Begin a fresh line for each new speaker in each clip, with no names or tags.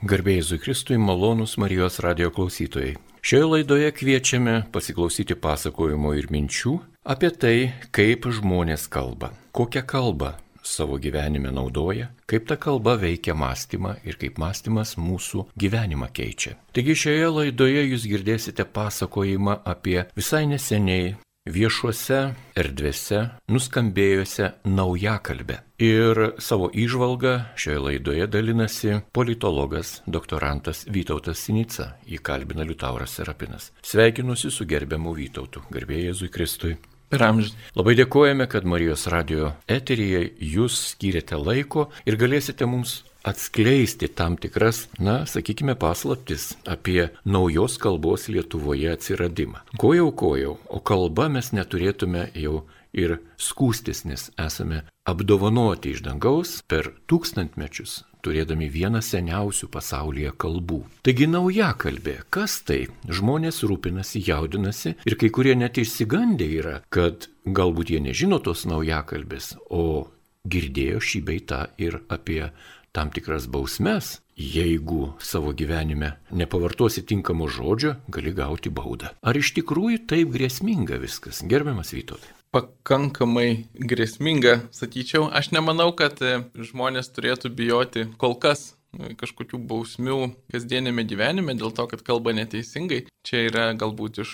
Garbėjai Zukristui malonus Marijos radio klausytojai. Šioje laidoje kviečiame pasiklausyti pasakojimo ir minčių apie tai, kaip žmonės kalba, kokią kalbą savo gyvenime naudoja, kaip ta kalba veikia mąstymą ir kaip mąstymas mūsų gyvenimą keičia. Taigi šioje laidoje jūs girdėsite pasakojimą apie visai neseniai viešuose erdvėse nuskambėjusią naujakalbę. Ir savo įžvalgą šioje laidoje dalinasi politologas doktorantas Vytautas Sinica, įkalbina Liutauras Serapinas. Sveikinusi su gerbiamu Vytautu, garbėjai Jėzui Kristui.
Per amžius.
Labai dėkojame, kad Marijos radio eteryje jūs skiriate laiko ir galėsite mums atskleisti tam tikras, na, sakykime, paslaptis apie naujos kalbos Lietuvoje atsiradimą. Ko jau, ko jau, o kalba mes neturėtume jau ir skūstis, nes esame apdovanoti iš dangaus per tūkstantmečius, turėdami vieną seniausių pasaulyje kalbų. Taigi nauja kalbė, kas tai? Žmonės rūpinasi, jaudinasi ir kai kurie net išsigandę yra, kad galbūt jie nežino tos naujakalbės, o girdėjo šį beitą ir apie tam tikras bausmes, jeigu savo gyvenime nepavartosi tinkamo žodžio, gali gauti baudą. Ar iš tikrųjų taip grėsminga viskas, gerbiamas Vytautai?
Pakankamai grėsminga, sakyčiau. Aš nemanau, kad e, žmonės turėtų bijoti kol kas kažkokių bausmių kasdienėme gyvenime dėl to, kad kalba neteisingai. Čia yra galbūt iš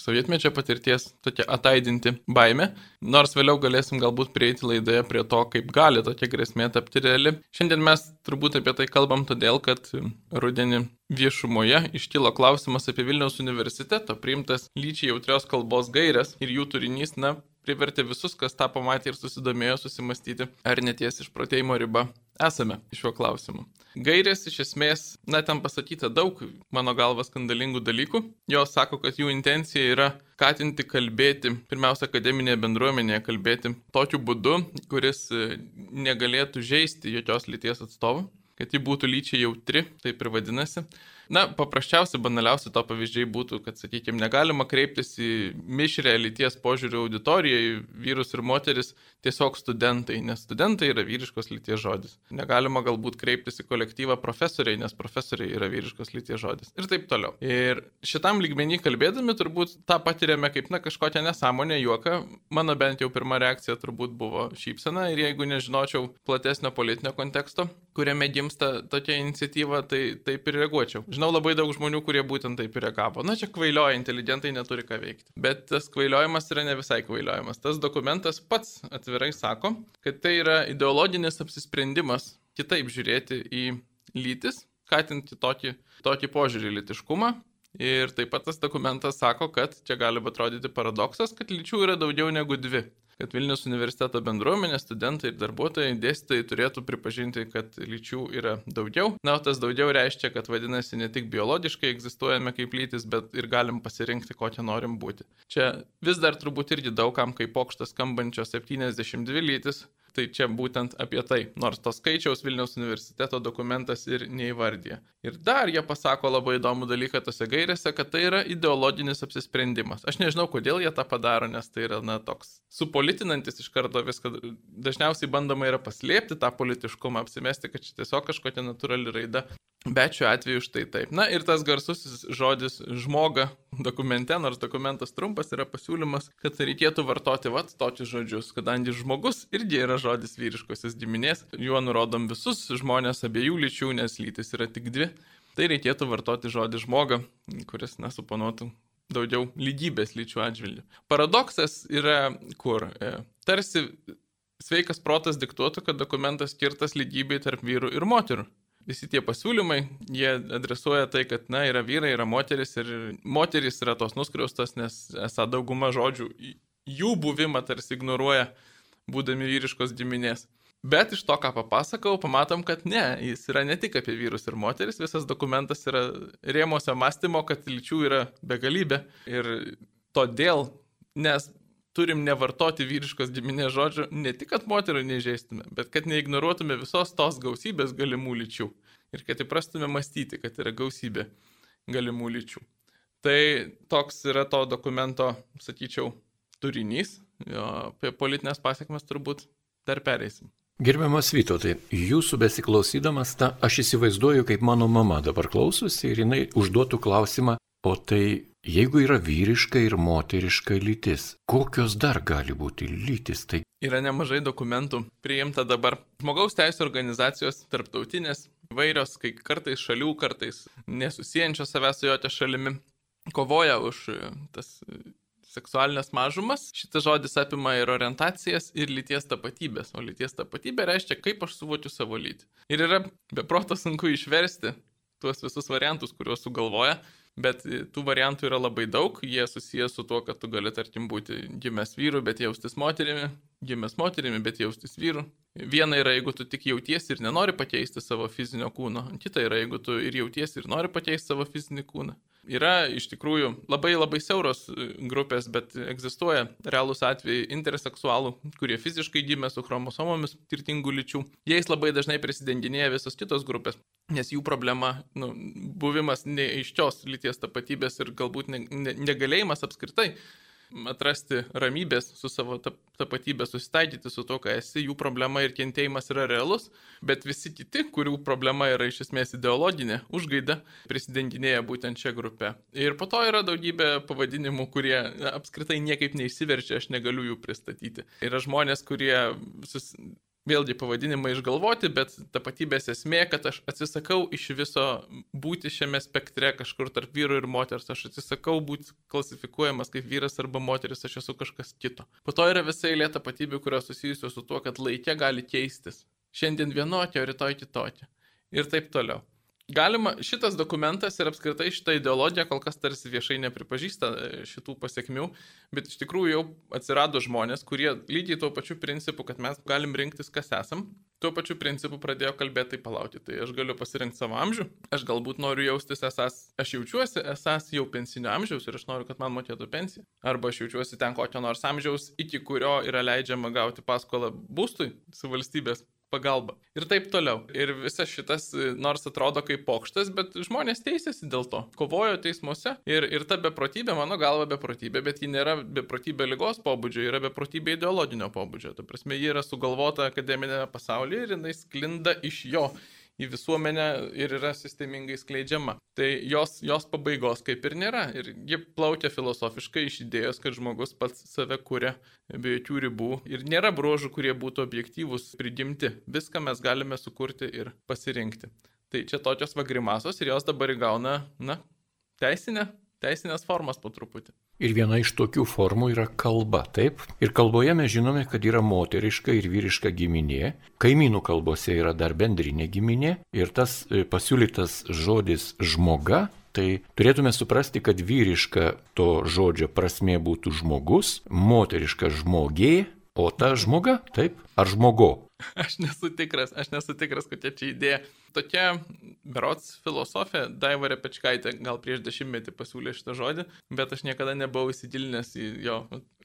sovietmečio patirties tokia ataidinti baime, nors vėliau galėsim galbūt prieiti laidoje prie to, kaip gali tokia grėsmė tapti reali. Šiandien mes turbūt apie tai kalbam todėl, kad rudenį viešumoje iškilo klausimas apie Vilniaus universiteto priimtas lyčiai jautrios kalbos gairias ir jų turinys, na, privertė visus, kas tą pamatė ir susidomėjo, susimastyti, ar neties išprotėjimo riba esame šiuo klausimu. Gairės iš esmės, na, ten pasakyta daug, mano galva, skandalingų dalykų. Jos sako, kad jų intencija yra skatinti kalbėti, pirmiausia, akademinėje bendruomenėje kalbėti tokiu būdu, kuris e, negalėtų žaisti jokios lyties atstovų, kad ji būtų lyčiai jautri, taip ir vadinasi. Na, paprasčiausi, banaliausi to pavyzdžiai būtų, kad, sakykime, negalima kreiptis į mišrę lyties požiūrių auditoriją, į vyrus ir moteris, tiesiog studentai, nes studentai yra vyriškos lyties žodis. Negalima galbūt kreiptis į kolektyvą profesoriai, nes profesoriai yra vyriškos lyties žodis. Ir taip toliau. Ir šitam lygmenį kalbėdami turbūt tą patiriame kaip, na, kažkokią nesąmonę, juoką. Mano bent jau pirma reakcija turbūt buvo šypsena ir jeigu nežinočiau platesnio politinio konteksto, kuriame gimsta tokia iniciatyva, tai taip ir reaguočiau. Žinau labai daug žmonių, kurie būtent taip ir reagavo. Na, čia kvailioja, inteligentai neturi ką veikti. Bet tas kvailiojimas yra ne visai kvailiojimas. Tas dokumentas pats atvirai sako, kad tai yra ideologinis apsisprendimas kitaip žiūrėti į lytis, skatinti tokį, tokį požiūrį į litiškumą. Ir taip pat tas dokumentas sako, kad čia gali atrodyti paradoksas, kad lyčių yra daugiau negu dvi kad Vilnius universiteto bendruomenė, studentai ir darbuotojai, dėstytojai turėtų pripažinti, kad lyčių yra daugiau. Na, o tas daugiau reiškia, kad vadinasi ne tik biologiškai egzistuojame kaip lytis, bet ir galim pasirinkti, kokią norim būti. Čia vis dar turbūt irgi daugam kaip pokštas skambančios 72 lytis, Tai čia būtent apie tai, nors to skaičiaus Vilniaus universiteto dokumentas ir neįvardyja. Ir dar jie pasako labai įdomų dalyką tose gairėse, kad tai yra ideologinis apsisprendimas. Aš nežinau, kodėl jie tą padaro, nes tai yra, na, toks supolitinantis iš karto viską. Dažniausiai bandoma yra paslėpti tą politiškumą, apsimesti, kad čia tiesiog kažkokia natūrali raida. Bet šiuo atveju štai taip. Na ir tas garsusis žodis žmoga dokumente, nors dokumentas trumpas, yra pasiūlymas, kad reikėtų vartoti vat tokius žodžius, kadangi žmogus irgi yra žodis vyriškosios giminės, juo nurodom visus žmonės abiejų lyčių, nes lytis yra tik dvi, tai reikėtų vartoti žodį žmoga, kuris nesuponuotų daugiau lygybės lyčių atžvilgių. Paradoksas yra kur? E, tarsi sveikas protas diktuotų, kad dokumentas skirtas lygybei tarp vyrų ir moterų visi tie pasiūlymai, jie adresuoja tai, kad, na, yra vyrai, yra moteris ir moteris yra tos nuskriaustos, nes esą dauguma žodžių jų buvimą tarsi ignoruoja, būdami vyriškos giminės. Bet iš to, ką papasakau, pamatom, kad ne, jis yra ne tik apie vyrus ir moteris, visas dokumentas yra rėmose mąstymo, kad lyčių yra begalybė. Ir todėl, nes turim nevartoti vyriškos giminės žodžio ne tik, kad moterų nežeistume, bet kad neignoruotume visos tos gausybės galimų lyčių. Ir kad įprastume mąstyti, kad yra gausybė galimų lyčių. Tai toks yra to dokumento, sakyčiau, turinys. Jo, apie politinės pasiekmes turbūt dar pereisim.
Gerbiamas Vytautai, jūsų besiklausydamas, ta, aš įsivaizduoju, kaip mano mama dabar klausosi ir jinai užduotų klausimą, o tai jeigu yra vyriška ir moteriška lytis, kokios dar gali būti lytis? Tai...
Yra nemažai dokumentų priimta dabar. Žmogaus teisų organizacijos tarptautinės, vairios, kai kartais šalių, kartais nesusijančios savęs su jotė šalimi, kovoja už tas seksualinės mažumas. Šitas žodis apima ir orientacijas, ir lyties tapatybės. O lyties tapatybė reiškia, kaip aš suvokiu savo lytį. Ir yra beproto sunku išversti tuos visus variantus, kuriuos sugalvoja. Bet tų variantų yra labai daug, jie susijęs su tuo, kad tu gali, tarkim, būti gimęs vyru, bet jaustis moterimi, gimęs moterimi, bet jaustis vyru. Viena yra, jeigu tu tik jautiesi ir nenori pakeisti savo fizinio kūno, kita yra, jeigu tu ir jautiesi ir nori pakeisti savo fizinį kūną. Yra iš tikrųjų labai labai siauros e, grupės, bet egzistuoja realūs atvejai interseksualų, kurie fiziškai gimė su chromosomomis skirtingų lyčių. Jais labai dažnai prisidenginėja visos kitos grupės, nes jų problema, nu, buvimas neaiškios lyties tapatybės ir galbūt ne, ne, negalėjimas apskritai atrasti ramybės su savo tapatybė, susitaikyti su to, ką esi, jų problema ir kentėjimas yra realus, bet visi kiti, kurių problema yra iš esmės ideologinė, užgaida, prisidenginėja būtent šią grupę. Ir po to yra daugybė pavadinimų, kurie apskritai niekaip neįsiverčia, aš negaliu jų pristatyti. Yra žmonės, kurie sus vėlgi pavadinimai išgalvoti, bet tapatybės esmė, kad aš atsisakau iš viso būti šiame spektre kažkur tarp vyru ir moters, aš atsisakau būti klasifikuojamas kaip vyras arba moteris, aš esu kažkas kito. Po to yra visai lė tapatybių, kurios susijusios su tuo, kad laikė gali keistis. Šiandien vienokia, o rytoj kitokia. Ir taip toliau. Galima, šitas dokumentas ir apskritai šitą ideologiją kol kas tarsi viešai nepripažįsta e, šitų pasiekmių, bet iš tikrųjų jau atsirado žmonės, kurie lygiai tuo pačiu principu, kad mes galim rinktis, kas esam, tuo pačiu principu pradėjo kalbėti, tai palauti. Tai aš galiu pasirinkti savo amžių, aš galbūt noriu jaustis esas, aš jaučiuosi esas jau pensinio amžiaus ir aš noriu, kad man mokėtų pensiją. Arba aš jaučiuosi ten kokio nors amžiaus, iki kurio yra leidžiama gauti paskolą būstui su valstybės pagalba. Ir taip toliau. Ir visas šitas, nors atrodo kaip pokštas, bet žmonės teisėsi dėl to. Kovojo teismuose. Ir, ir ta beprotybė, mano galva, beprotybė, bet ji nėra beprotybė lygos pobūdžio, yra beprotybė ideologinio pobūdžio. Ta prasme, ji yra sugalvota akademinėme pasaulyje ir jinai sklinda iš jo į visuomenę ir yra sistemingai skleidžiama. Tai jos, jos pabaigos kaip ir nėra. Ir ji plaukia filosofiškai iš idėjos, kad žmogus pats save kuria be jokių ribų ir nėra bruožų, kurie būtų objektyvūs, prigimti. Viską mes galime sukurti ir pasirinkti. Tai čia tokios vagrimasos ir jos dabar įgauna, na, teisinę, teisinės formas po truputį.
Ir viena iš tokių formų yra kalba, taip? Ir kalboje mes žinome, kad yra moteriška ir vyriška giminė, kaimynų kalbose yra dar bendrinė giminė ir tas e, pasiūlytas žodis žmoga, tai turėtume suprasti, kad vyriška to žodžio prasme būtų žmogus, moteriška žmogė, o ta žmoga, taip, ar žmogo.
Aš nesu tikras, aš nesu tikras, kokia čia idėja tokia berots filosofė Daiva Repečkaitė gal prieš dešimtmetį pasiūlė šitą žodį, bet aš niekada nebuvau įsigilinęs į jo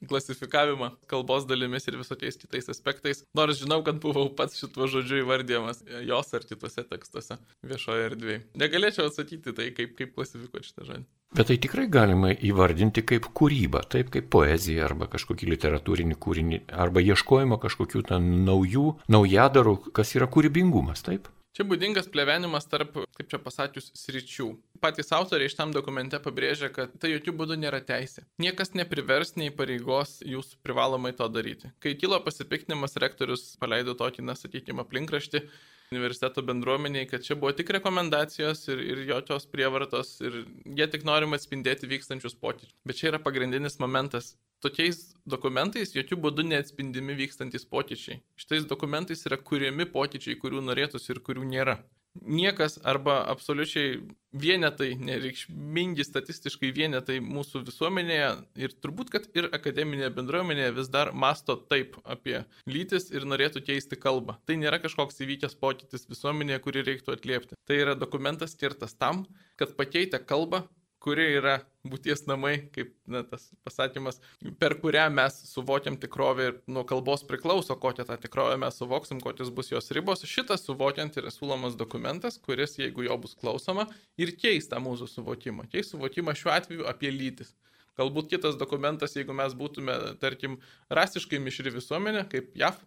klasifikavimą kalbos dalimis ir visokiais kitais aspektais, nors žinau, kad buvau pats šituo žodžiu įvardyjamas jos ar kitose tekstuose viešoje erdvėje. Negalėčiau atsakyti tai, kaip, kaip klasifikuoti šitą žodį.
Bet tai tikrai galima įvardinti kaip kūrybą, taip kaip poezija arba kažkokį literatūrinį kūrinį, arba ieškojimo kažkokių naujų, naujadarų, kas yra kūrybingumas, taip?
Čia būdingas plevenimas tarp, kaip čia pasakius, sričių. Patys autoriai iš tam dokumente pabrėžia, kad tai jokių būdų nėra teisė. Niekas neprivers nei pareigos jūs privalomai to daryti. Kai kilo pasipiktinimas, rektorius paleido tokį, na, sakykime, aplinkraštį universiteto bendruomeniai, kad čia buvo tik rekomendacijos ir, ir jokios prievartos ir jie tik norim atspindėti vykstančius pokyčius. Bet čia yra pagrindinis momentas tokiais dokumentais jokių būdų neatspindimi vykstantis pokyčiai. Šitais dokumentais yra kuriami pokyčiai, kurių norėtųsi ir kurių nėra. Niekas arba absoliučiai vienetai, nereikšmingi statistiškai vienetai mūsų visuomenėje ir turbūt, kad ir akademinėje bendruomenėje vis dar masto taip apie lytis ir norėtų keisti kalbą. Tai nėra kažkoks įvykęs pokytis visuomenėje, kurį reiktų atliepti. Tai yra dokumentas skirtas tam, kad pakeitę kalbą kuri yra būties namai, kaip na, tas pasakymas, per kurią mes suvokiam tikrovę ir nuo kalbos priklauso, kokią tą tikrovę mes suvoksim, kokios bus jos ribos. Šitas suvokiant yra siūlomas dokumentas, kuris, jeigu jo bus klausoma, ir keis tą mūsų suvokimą. Keis suvokimą šiuo atveju apie lytis. Galbūt kitas dokumentas, jeigu mes būtume, tarkim, rasiškai mišri visuomenė, kaip JAV,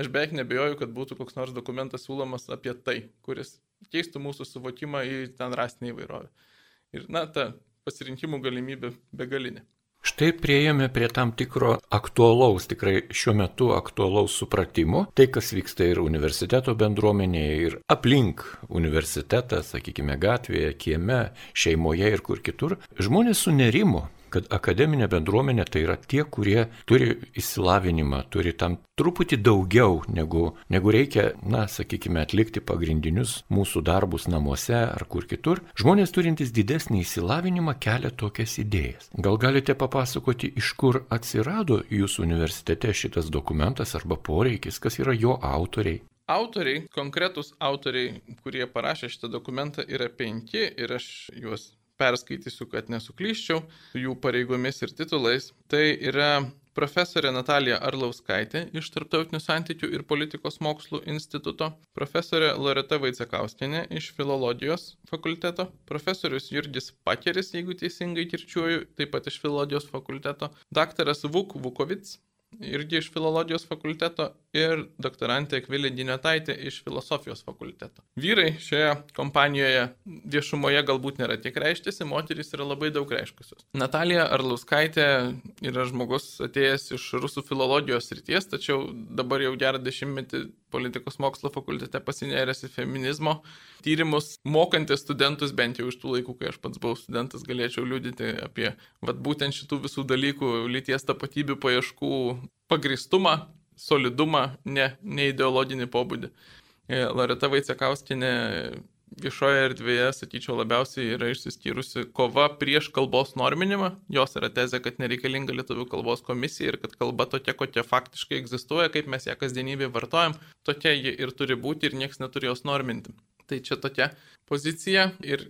Aš beveik nebejoju, kad būtų koks nors dokumentas siūlomas apie tai, kuris keistų mūsų suvokimą į ten rasinį įvairovę. Ir, na, ta pasirinkimų galimybė begalinė.
Štai prieėjome prie tam tikro aktualaus, tikrai šiuo metu aktualaus supratimo, tai kas vyksta ir universiteto bendruomenėje, ir aplink universitetą, sakykime, gatvėje, kieme, šeimoje ir kur kitur. Žmonės sunerimo, kad akademinė bendruomenė tai yra tie, kurie turi įsilavinimą, turi tam truputį daugiau negu, negu reikia, na, sakykime, atlikti pagrindinius mūsų darbus namuose ar kur kitur. Žmonės turintys didesnį įsilavinimą kelia tokias idėjas. Gal galite papasakoti, iš kur atsirado jūsų universitete šitas dokumentas arba poreikis, kas yra jo autoriai?
Autoriai, konkretus autoriai, kurie parašė šitą dokumentą, yra penki ir aš juos perskaitysiu, kad nesuklyščiau jų pareigomis ir titulais. Tai yra profesorė Natalija Arlauskaitė iš Tarptautinių santykių ir politikos mokslų instituto, profesorė Loreta Vaicekauskinė iš filologijos fakulteto, profesorius Jurgis Pakeris, jeigu teisingai kirčiuoju, taip pat iš filologijos fakulteto, daktaras Vuk Vukovic irgi iš filologijos fakulteto, ir doktorantė Kvilė Dinetaitė iš filosofijos fakulteto. Vyrai šioje kompanijoje viešumoje galbūt nėra tiek reištėsi, moterys yra labai daug reiškusios. Natalija Arlauskaitė yra žmogus atėjęs iš rusų filologijos ryties, tačiau dabar jau gerą dešimtmetį politikos mokslo fakultete pasinėręs į feminizmo tyrimus, mokantis studentus, bent jau iš tų laikų, kai aš pats buvau studentas, galėčiau liūdėti apie vat, būtent šitų visų dalykų, lyties tapatybių paieškų pagristumą, solidumą, ne, ne ideologinį pobūdį. E, Loreta Vaicekauskinė viešoje erdvėje, sakyčiau, labiausiai yra išsiskyrusi kova prieš kalbos norminimą. Jos yra tezė, kad nereikalinga lietuvių kalbos komisija ir kad kalba tokia, kokia faktiškai egzistuoja, kaip mes ją kasdienybėje vartojam, tokia ji ir turi būti ir niekas neturi jos norminti. Tai čia tokia pozicija ir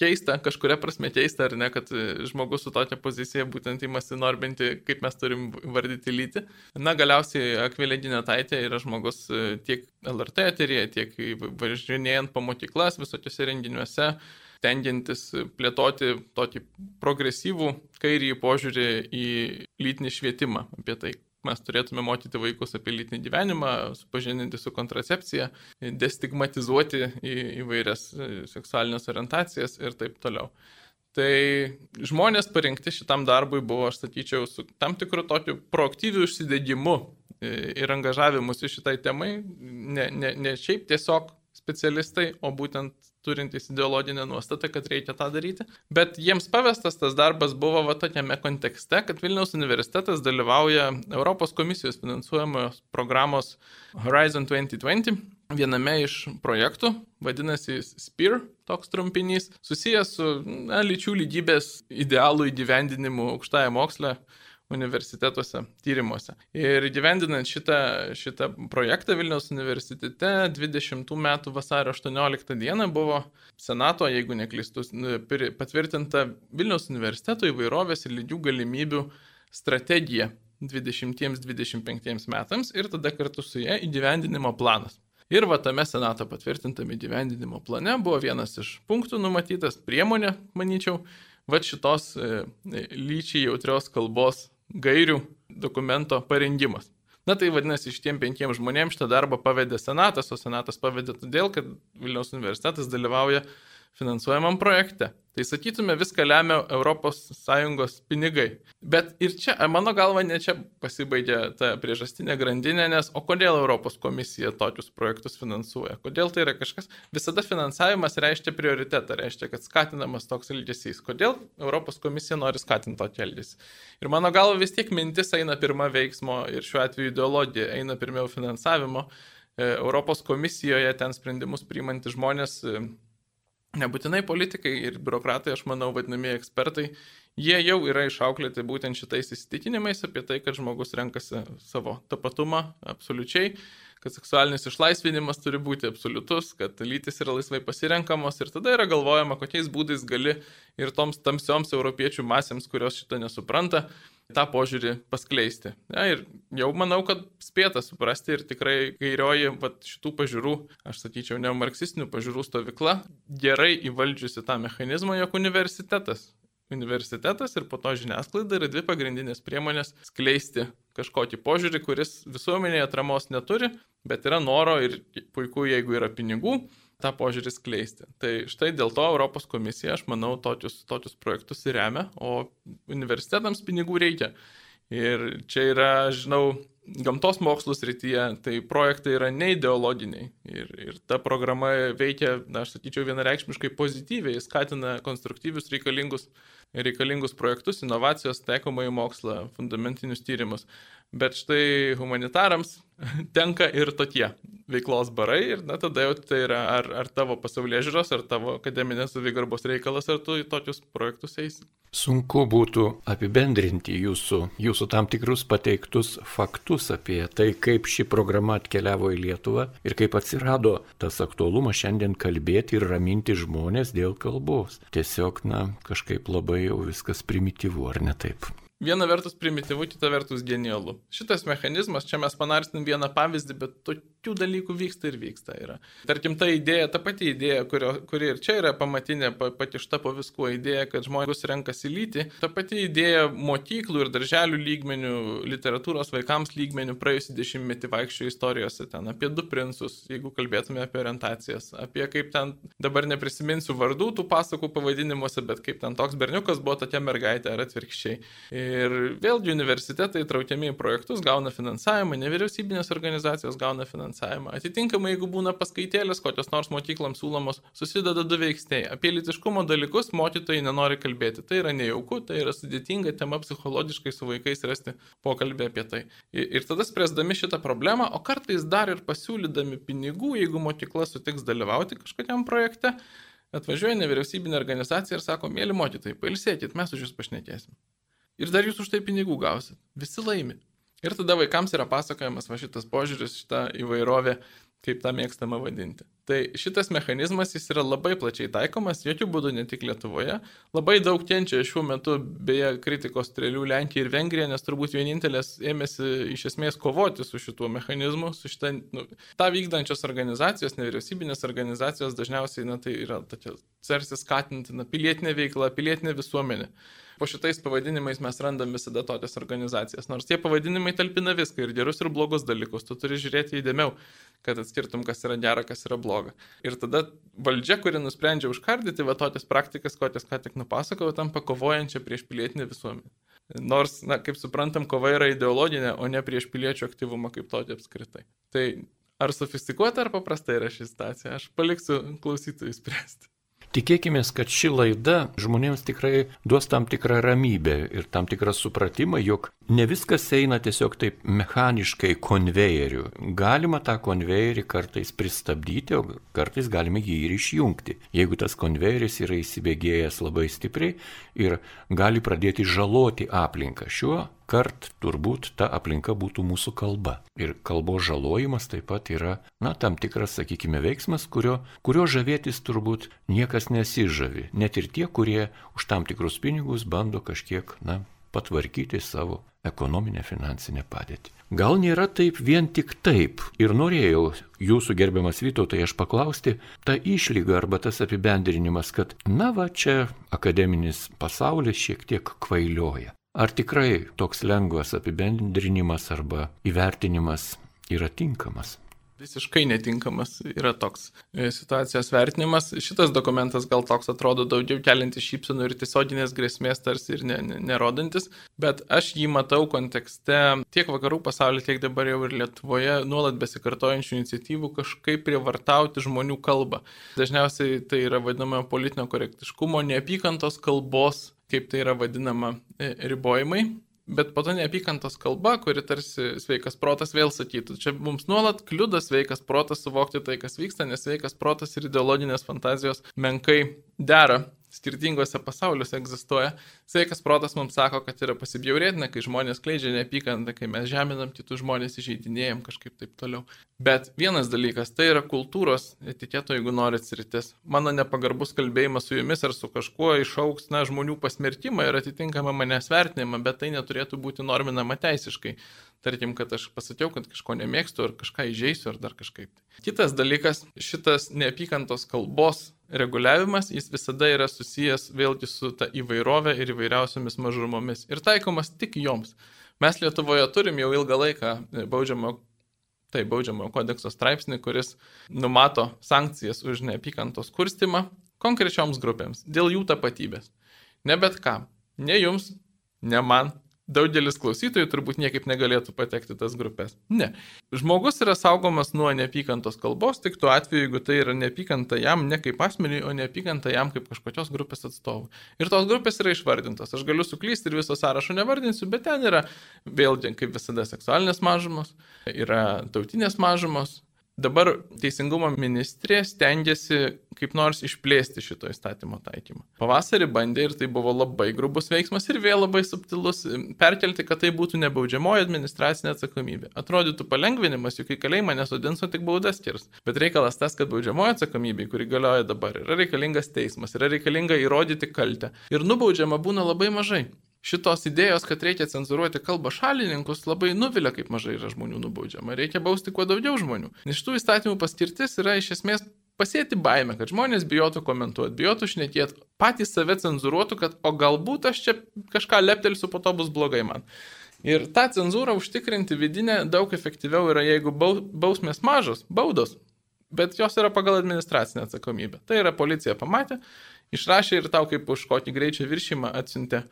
keista, kažkuria prasme keista, ar ne, kad e, žmogus su tokia pozicija būtent įmasi norbinti, kaip mes turim vardyti lytį. Na, galiausiai Akvilė Dinetaitė yra žmogus e, tiek LRT eterėje, tiek važinėjant po mokyklas, visokiuose renginiuose, tengiantis plėtoti tokį progresyvų kairį požiūrį į lytinį švietimą apie tai, mes turėtume mokyti vaikus apie lytinį gyvenimą, supažindinti su kontracepcija, destigmatizuoti į įvairias e, seksualinės orientacijas ir taip toliau. Tai žmonės parinkti šitam darbui buvo, aš sakyčiau, su tam tikru tokiu proaktyviu užsidėgymu e, ir angažavimusi šitai temai, ne, ne, ne šiaip tiesiog specialistai, o būtent turintys ideologinę nuostatą, kad reikia tą daryti. Bet jiems pavestas tas darbas buvo va tokiame kontekste, kad Vilniaus universitetas dalyvauja Europos komisijos finansuojamos programos Horizon 2020 viename iš projektų, vadinasi SPIR, toks trumpinys, susijęs su na, lyčių lygybės idealų įgyvendinimu aukštąją mokslę universitetuose tyrimuose. Ir gyvendinant šitą, šitą projektą Vilniaus universitete 20 metų vasario 18 dieną buvo Senato, jeigu neklistus, patvirtinta Vilniaus universiteto įvairovės ir lygių galimybių strategija 20-25 metams ir tada kartu su ją įgyvendinimo planas. Ir va tame Senato patvirtintame gyvendinimo plane buvo vienas iš punktų numatytas priemonė, manyčiau, va šitos e, lyčiai jautrios kalbos gairių dokumento parengimas. Na tai vadinasi, šitiem penkiem žmonėms šitą darbą pavedė Senatas, o Senatas pavedė todėl, kad Vilniaus universitetas dalyvauja finansuojamam projekte. Tai sakytume, viską lemia ES pinigai. Bet ir čia, mano galva, ne čia pasibaigia ta priežastinė grandinė, nes o kodėl Europos komisija tokius projektus finansuoja? Kodėl tai yra kažkas? Visada finansavimas reiškia prioritetą, reiškia, kad skatinamas toks elgesys. Kodėl Europos komisija nori skatinti tokį elgesį? Ir mano galva vis tiek mintis eina pirma veiksmo ir šiuo atveju ideologija eina pirmiau finansavimo. E, Europos komisijoje ten sprendimus priimantis žmonės Nebūtinai politikai ir biurokratai, aš manau, vadinamieji ekspertai, jie jau yra išauklėti būtent šitais įsitikinimais apie tai, kad žmogus renkasi savo tapatumą absoliučiai, kad seksualinis išlaisvinimas turi būti absoliutus, kad lytis yra laisvai pasirenkamos ir tada yra galvojama, kokiais būdais gali ir toms tamsioms europiečių masėms, kurios šito nesupranta, tą požiūrį paskleisti. Ja, ir jau manau, kad spėta suprasti ir tikrai kairioji vat, šitų pažiūrų, aš sakyčiau, neomarksistinių pažiūrų stovykla gerai įvaldžiusi tą mechanizmą, jog universitetas universitetas ir po to žiniasklaida yra dvi pagrindinės priemonės skleisti kažkokį požiūrį, kuris visuomenėje atramos neturi, bet yra noro ir puiku, jeigu yra pinigų, tą požiūrį skleisti. Tai štai dėl to Europos komisija, aš manau, tokius, tokius projektus remia, o universitetams pinigų reikia. Ir čia yra, žinau, gamtos mokslų srityje, tai projektai yra neideologiniai. Ir, ir ta programa veikia, na, aš sakyčiau, vienareikšmiškai pozityviai, skatina konstruktyvius reikalingus, reikalingus projektus, inovacijos, taikomąjį mokslą, fundamentinius tyrimus. Bet štai humanitarams tenka ir tokie veiklos barai ir na tada jau tai yra ar, ar tavo pasaulyje žiūros, ar tavo akademinės savigarbos reikalas, ar tu į tokius projektus eisi.
Sunku būtų apibendrinti jūsų, jūsų tam tikrus pateiktus faktus apie tai, kaip ši programa atkeliavo į Lietuvą ir kaip atsirado tas aktualumas šiandien kalbėti ir raminti žmonės dėl kalbos. Tiesiog, na, kažkaip labai jau viskas primityvu, ar ne taip?
Viena vertus primityvu, kita vertus genialu. Šitas mechanizmas, čia mes panarsim vieną pavyzdį, bet tokių dalykų vyksta ir vyksta. Yra. Tarkim, ta idėja, ta pati idėja, kurio, kuri ir čia yra pamatinė, patišta po viskuo idėja, kad žmogus renkasi lyti, ta pati idėja mokyklų ir darželių lygmenių, literatūros vaikams lygmenių praėjusį dešimtmetį vaikščio istorijose ten apie du princus, jeigu kalbėtume apie orientacijas, apie kaip ten, dabar neprisiminsiu vardų tų pasakų pavadinimuose, bet kaip ten toks berniukas buvo tokia mergaitė ar atvirkščiai. Ir vėlgi universitetai traukiami į projektus, gauna finansavimą, nevyriausybinės organizacijos gauna finansavimą. Atitinkamai, jeigu būna paskaitėlės, kokios nors mokyklams siūlomos, susideda du veiksniai. Apie litiškumo dalykus mokytojai nenori kalbėti. Tai yra nejauku, tai yra sudėtinga tema psichologiškai su vaikais rasti pokalbį apie tai. Ir tada spręsdami šitą problemą, o kartais dar ir pasiūlydami pinigų, jeigu mokykla sutiks dalyvauti kažkokiam projekte, atvažiuoja nevyriausybinė organizacija ir sako, mėly mokytojai, pailsėkit, mes už jūs pašnekėsim ir dar jūs už tai pinigų gausit. Visi laimi. Ir tada vaikams yra pasakojamas va šitas požiūris, šita įvairovė, kaip tą mėgstama vadinti. Tai šitas mechanizmas jis yra labai plačiai taikomas, jokių būdų ne tik Lietuvoje. Labai daug kenčia šiuo metu, beje, kritikos strėlių Lenkija ir Vengrija, nes turbūt vienintelės ėmėsi iš esmės kovoti su šituo mechanizmu, su šitą, nu, tą vykdančios organizacijos, nevyriausybinės organizacijos dažniausiai, na, tai yra tokia, tarsi skatintina pilietinė veikla, pilietinė visuomenė po šitais pavadinimais mes randam visada tokias organizacijas. Nors tie pavadinimai talpina viską ir gerus ir blogus dalykus. Tu turi žiūrėti įdėmiau, kad atskirtum, kas yra gera, kas yra bloga. Ir tada valdžia, kuri nusprendžia užkardyti va tokias praktikas, kokias ką tik nupasakojau, tampa kovojančia prieš pilietinę visuomenę. Nors, na, kaip suprantam, kova yra ideologinė, o ne prieš piliečių aktyvumą kaip tokį apskritai. Tai ar sofistikuota ar paprasta yra ši situacija, aš paliksiu klausytojui spręsti.
Tikėkime, kad ši laida žmonėms tikrai duos tam tikrą ramybę ir tam tikrą supratimą, jog ne viskas eina tiesiog taip mechaniškai konvejeriu. Galima tą konvejerį kartais pristabdyti, o kartais galime jį ir išjungti. Jeigu tas konvejeris yra įsibėgėjęs labai stipriai ir gali pradėti žaloti aplinką. Šiuo kart turbūt ta aplinka būtų mūsų kalba. Ir kalbos žalojimas taip pat yra, na, tam tikras, sakykime, veiksmas, kurio, kurio žavėtis turbūt niekas nesižavi. Net ir tie, kurie už tam tikrus pinigus bando kažkiek, na, patvarkyti savo ekonominę finansinę padėtį. Gal nėra taip vien tik taip. Ir norėjau jūsų gerbiamas Vytautai aš paklausti tą išlygą arba tas apibendrinimas, kad na va čia akademinis pasaulis šiek tiek kvailioja. Ar tikrai toks lengvas apibendrinimas arba įvertinimas yra tinkamas?
Visiškai netinkamas yra toks e, situacijos vertinimas. Šitas dokumentas gal toks atrodo daugiau keliantis šypsenų ir tiesioginės grėsmės tarsi ir ne, ne, nerodantis, bet aš jį matau kontekste tiek vakarų pasaulio, tiek dabar jau ir Lietuvoje nuolat besikartojančių iniciatyvų kažkaip prievartauti žmonių kalbą. Dažniausiai tai yra vadinama politinio korektiškumo, neapykantos kalbos kaip tai yra vadinama, e, ribojimai, bet po to neapykantos kalba, kuri tarsi sveikas protas vėl sakytų. Čia mums nuolat kliudo sveikas protas suvokti tai, kas vyksta, nes sveikas protas ir ideologinės fantazijos menkai dera skirtingose pasauliuose egzistuoja. Sveikas protas mums sako, kad yra pasibjaurėtina, kai žmonės kleidžia neapykantą, kai mes žeminam kitus žmonės, įžeidinėjom kažkaip taip toliau. Bet vienas dalykas, tai yra kultūros etiketo, jeigu norit sritis. Mano nepagarbus kalbėjimas su jumis ar su kažkuo išauks, na, žmonių pasmerkimą ir atitinkamą manęs vertinimą, bet tai neturėtų būti norminama teisiškai. tarkim, kad aš pasakiau, kad kažko nemėgstu ar kažką įžeisiu ar dar kažkaip. Kitas dalykas, šitas neapykantos kalbos reguliavimas, jis visada yra susijęs vėlgi su ta įvairovė ir įvairiausiamis mažumomis ir taikomas tik joms. Mes Lietuvoje turim jau ilgą laiką baudžiamo Tai baudžiamojo kodekso straipsnį, kuris numato sankcijas už neapykantos kurstimą konkrečioms grupėms dėl jų tapatybės. Ne bet kam. Ne jums, ne man, daugelis klausytojų turbūt niekaip negalėtų patekti tas grupės. Ne. Žmogus yra saugomas nuo neapykantos kalbos tik tuo atveju, jeigu tai yra neapykanta jam ne kaip asmeniui, o neapykanta jam kaip kažkokios grupės atstovui. Ir tos grupės yra išvardintos. Aš galiu suklysti ir viso sąrašo nevardinsiu, bet ten yra vėlgi, kaip visada, seksualinės mažumos, yra tautinės mažumos, Dabar Teisingumo ministrė stengiasi kaip nors išplėsti šito įstatymo taikymą. Pavasarį bandė ir tai buvo labai grubus veiksmas ir vėl labai subtilus perkelti, kad tai būtų nebaudžiamoji administracinė atsakomybė. Atrodytų palengvinimas, juk į kalėjimą nesodins, o tik baudas skirs. Bet reikalas tas, kad baudžiamoji atsakomybė, kuri galioja dabar, yra reikalingas teismas, yra reikalinga įrodyti kaltę. Ir nubaudžiama būna labai mažai šitos idėjos, kad reikia cenzuruoti kalbą šalininkus, labai nuvilia, kaip mažai yra žmonių nubaudžiama. Reikia bausti kuo daugiau žmonių. Nes šitų įstatymų paskirtis yra iš esmės pasėti baimę, kad žmonės bijotų komentuoti, bijotų šnekėti, patys save cenzuruotų, kad o galbūt aš čia kažką leptelsiu, po to bus blogai man. Ir tą cenzūrą užtikrinti vidinę daug efektyviau yra, jeigu bausmės mažos, baudos, bet jos yra pagal administracinę atsakomybę. Tai yra policija pamatė, išrašė ir tau kaip už kokį greičio viršymą atsiuntė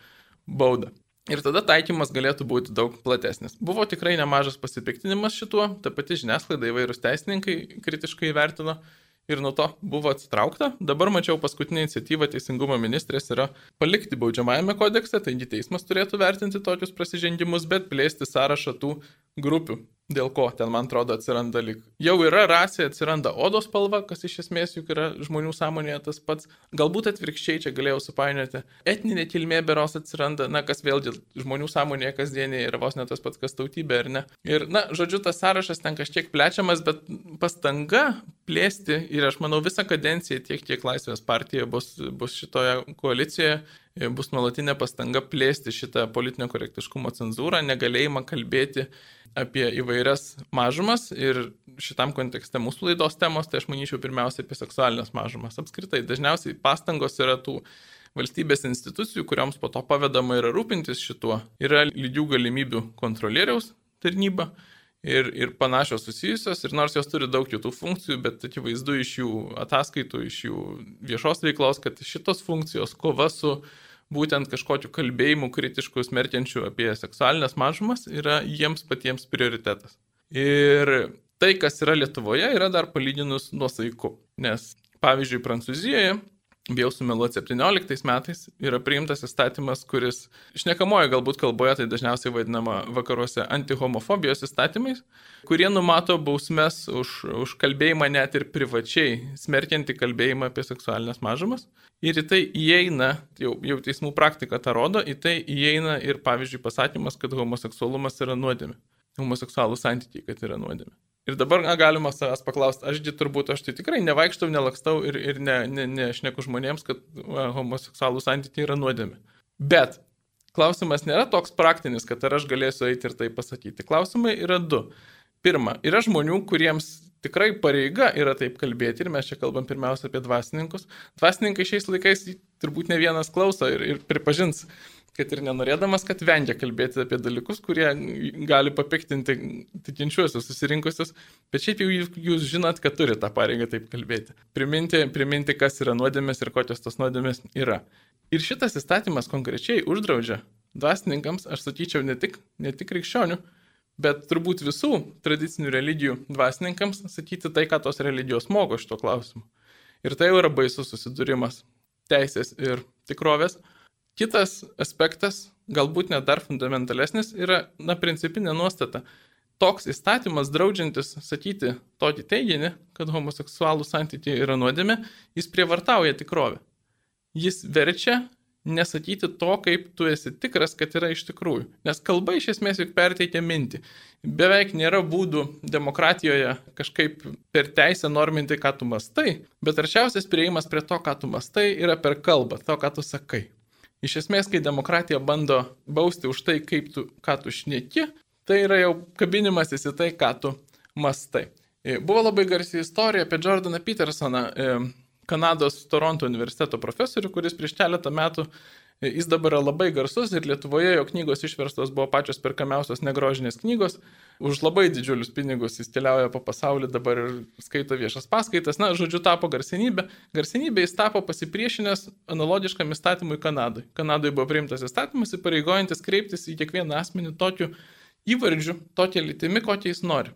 baudą. Ir tada taikymas galėtų būti daug platesnis. Buvo tikrai nemažas pasipiktinimas šituo, ta pati žiniasklaida įvairūs teisininkai kritiškai įvertino ir nuo to buvo atsitraukta. Dabar mačiau paskutinę iniciatyvą Teisingumo ministrės yra palikti baudžiamajame kodekse, taigi teismas turėtų vertinti tokius prasižengimus, bet plėsti sąrašą tų grupių, dėl ko ten, man atrodo, atsiranda lik. Jau yra rasė, atsiranda odos spalva, kas iš esmės juk yra žmonių sąmonėje tas pats. Galbūt atvirkščiai čia galėjau supainioti. Etninė kilmė beros atsiranda, na, kas vėlgi žmonių sąmonėje kasdienėje yra vos ne tas pats, kas tautybė, ar ne. Ir, na, žodžiu, tas sąrašas ten kažkiek plečiamas, bet pastanga plėsti ir aš manau visą kadenciją tiek, tiek Laisvės partija bus, bus šitoje koalicijoje bus nuolatinė pastanga plėsti šitą politinio korektiškumo cenzūrą, negalėjimą kalbėti apie įvairias mažumas ir šitam kontekste mūsų laidos temos, tai aš manyčiau pirmiausia apie seksualinės mažumas. Apskritai, dažniausiai pastangos yra tų valstybės institucijų, kuriams po to pavedama yra rūpintis šituo, yra lygių galimybių kontrolieriaus tarnyba ir, ir panašios susijusios, ir nors jos turi daug kitų funkcijų, bet akivaizdu iš jų ataskaitų, iš jų viešos veiklos, kad šitos funkcijos kova su būtent kažkokiu kalbėjimu kritišku smerkiančiu apie seksualinės mažumas yra jiems patiems prioritetas. Ir tai, kas yra Lietuvoje, yra dar palyginus nuosaiku. Nes, pavyzdžiui, Prancūzijoje bijau sumeluoti, 17 metais yra priimtas įstatymas, kuris šnekamojo galbūt kalboje, tai dažniausiai vadinama vakaruose antihomofobijos įstatymais, kurie numato bausmes už, už kalbėjimą net ir privačiai, smerkianti kalbėjimą apie seksualinės mažumas. Ir į tai įeina, jau, jau teismų praktika tą rodo, į tai įeina ir pavyzdžiui pasakymas, kad homoseksualumas yra nuodėmė. Homoseksualų santykiai, kad yra nuodėmė. Ir dabar na, galima savęs paklausti, ašgi turbūt aš tai tikrai nevaikštau, nelakstau ir, ir ne, ne, nešneku žmonėms, kad va, homoseksualų santykiai yra nuodėmi. Bet klausimas nėra toks praktinis, kad ar aš galėsiu eiti ir tai pasakyti. Klausimai yra du. Pirma, yra žmonių, kuriems tikrai pareiga yra taip kalbėti ir mes čia kalbam pirmiausia apie dvasininkus. Dvasininkai šiais laikais turbūt ne vienas klauso ir, ir pripažins, kad ir nenorėdamas, kad vengia kalbėti apie dalykus, kurie gali papiktinti tikinčiuosius susirinkusius, bet šiaip jau jūs žinot, kad turi tą pareigą taip kalbėti. Priminti, priminti, kas yra nuodėmės ir kokios tos nuodėmės yra. Ir šitas įstatymas konkrečiai uždraudžia dvasininkams, aš sakyčiau, ne tik, ne tik krikščionių, bet turbūt visų tradicinių religijų dvasininkams sakyti tai, ką tos religijos moko šito klausimu. Ir tai jau yra baisus susidūrimas teisės ir tikrovės. Kitas aspektas, galbūt net dar fundamentalesnis, yra, na, principinė nuostata. Toks įstatymas draudžiantis sakyti tokį teiginį, kad homoseksualų santykiai yra nuodėmė, jis prievartauja tikrovę. Jis verčia nesakyti to, kaip tu esi tikras, kad yra iš tikrųjų. Nes kalba iš esmės juk perteikia mintį. Beveik nėra būdų demokratijoje kažkaip per teisę norminti, ką tu mastai, bet arčiausias prieimas prie to, ką tu mastai, yra per kalbą, to, ką tu sakai. Iš esmės, kai demokratija bando bausti už tai, kaip tu, ką tu šneki, Tai yra jau kabinimasis į tai, ką tu mastai. E, buvo labai garsi istorija apie Jordaną Petersoną, e, Kanados Toronto universiteto profesorių, kuris prieš keletą metų Jis dabar yra labai garsus ir Lietuvoje jo knygos išverstos buvo pačios perkamiausios negrožinės knygos. Už labai didžiulius pinigus jis keliauja po pasaulį, dabar ir skaito viešas paskaitas. Na, žodžiu, tapo garsenybė. Garsenybė jis tapo pasipriešinęs analogiškam įstatymui Kanadai. Kanadoje buvo priimtas įstatymas įpareigojantis kreiptis į kiekvieną asmenį tokiu įvardžiu, tokia lytimi, kokia jis nori.